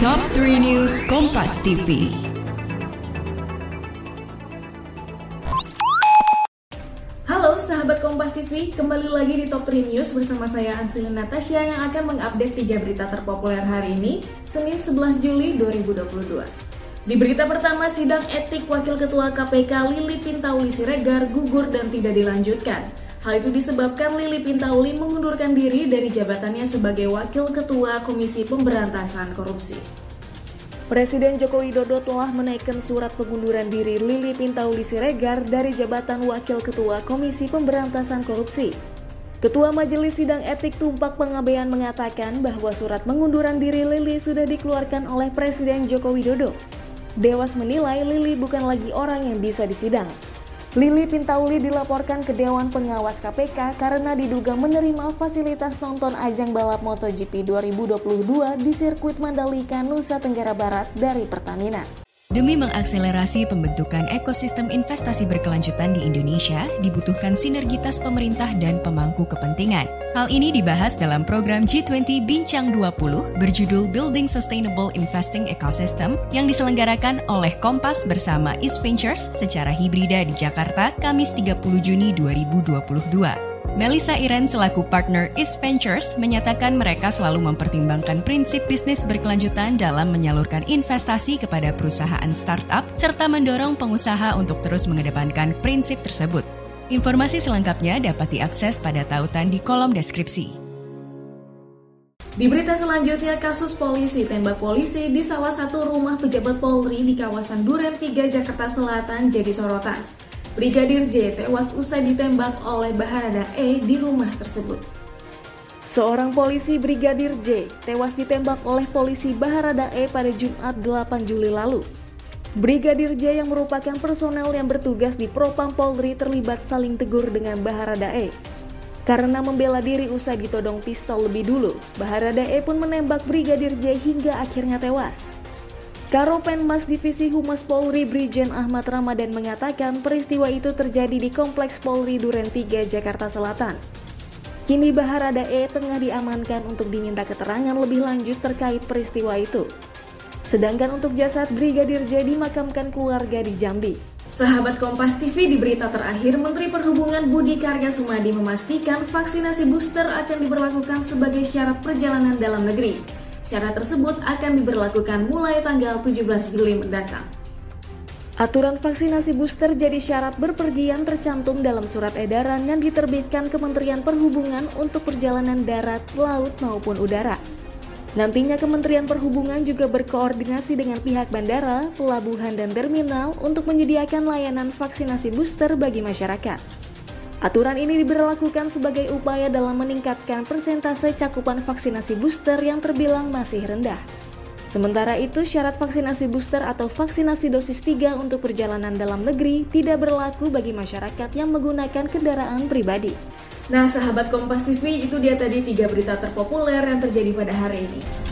Top 3 News Kompas TV. Halo sahabat Kompas TV, kembali lagi di Top 3 News bersama saya Anselin Natasha yang akan mengupdate 3 berita terpopuler hari ini, Senin 11 Juli 2022. Di berita pertama, sidang etik Wakil Ketua KPK Lili Pintauli Siregar gugur dan tidak dilanjutkan. Hal itu disebabkan Lili Pintauli mengundurkan diri dari jabatannya sebagai Wakil Ketua Komisi Pemberantasan Korupsi. Presiden Joko Widodo telah menaikkan surat pengunduran diri Lili Pintauli Siregar dari jabatan Wakil Ketua Komisi Pemberantasan Korupsi. Ketua Majelis Sidang Etik Tumpak Pengabean mengatakan bahwa surat pengunduran diri Lili sudah dikeluarkan oleh Presiden Joko Widodo. Dewas menilai Lili bukan lagi orang yang bisa disidang. Lili Pintauli dilaporkan ke Dewan Pengawas KPK karena diduga menerima fasilitas nonton ajang balap MotoGP 2022 di sirkuit Mandalika, Nusa Tenggara Barat dari Pertamina. Demi mengakselerasi pembentukan ekosistem investasi berkelanjutan di Indonesia, dibutuhkan sinergitas pemerintah dan pemangku kepentingan. Hal ini dibahas dalam program G20 Bincang 20 berjudul Building Sustainable Investing Ecosystem yang diselenggarakan oleh Kompas bersama East Ventures secara hibrida di Jakarta Kamis 30 Juni 2022. Melissa Iren selaku partner East Ventures menyatakan mereka selalu mempertimbangkan prinsip bisnis berkelanjutan dalam menyalurkan investasi kepada perusahaan startup serta mendorong pengusaha untuk terus mengedepankan prinsip tersebut. Informasi selengkapnya dapat diakses pada tautan di kolom deskripsi. Di berita selanjutnya, kasus polisi tembak polisi di salah satu rumah pejabat Polri di kawasan Duren 3 Jakarta Selatan jadi sorotan. Brigadir J tewas usai ditembak oleh Baharada E di rumah tersebut. Seorang polisi Brigadir J tewas ditembak oleh polisi Baharada E pada Jumat 8 Juli lalu. Brigadir J yang merupakan personel yang bertugas di Propam Polri terlibat saling tegur dengan Baharada E. Karena membela diri usai ditodong pistol lebih dulu, Baharada E pun menembak Brigadir J hingga akhirnya tewas. Karopenmas Divisi Humas Polri Brigjen Ahmad Ramadan mengatakan peristiwa itu terjadi di Kompleks Polri Duren 3 Jakarta Selatan. Kini Baharada E tengah diamankan untuk diminta keterangan lebih lanjut terkait peristiwa itu. Sedangkan untuk jasad Brigadir J dimakamkan keluarga di Jambi. Sahabat Kompas TV di berita terakhir, Menteri Perhubungan Budi Karya Sumadi memastikan vaksinasi booster akan diberlakukan sebagai syarat perjalanan dalam negeri. Syarat tersebut akan diberlakukan mulai tanggal 17 Juli mendatang. Aturan vaksinasi booster jadi syarat berpergian tercantum dalam surat edaran yang diterbitkan Kementerian Perhubungan untuk perjalanan darat, laut maupun udara. Nantinya Kementerian Perhubungan juga berkoordinasi dengan pihak bandara, pelabuhan, dan terminal untuk menyediakan layanan vaksinasi booster bagi masyarakat. Aturan ini diberlakukan sebagai upaya dalam meningkatkan persentase cakupan vaksinasi booster yang terbilang masih rendah. Sementara itu, syarat vaksinasi booster atau vaksinasi dosis 3 untuk perjalanan dalam negeri tidak berlaku bagi masyarakat yang menggunakan kendaraan pribadi. Nah, sahabat Kompas TV, itu dia tadi tiga berita terpopuler yang terjadi pada hari ini.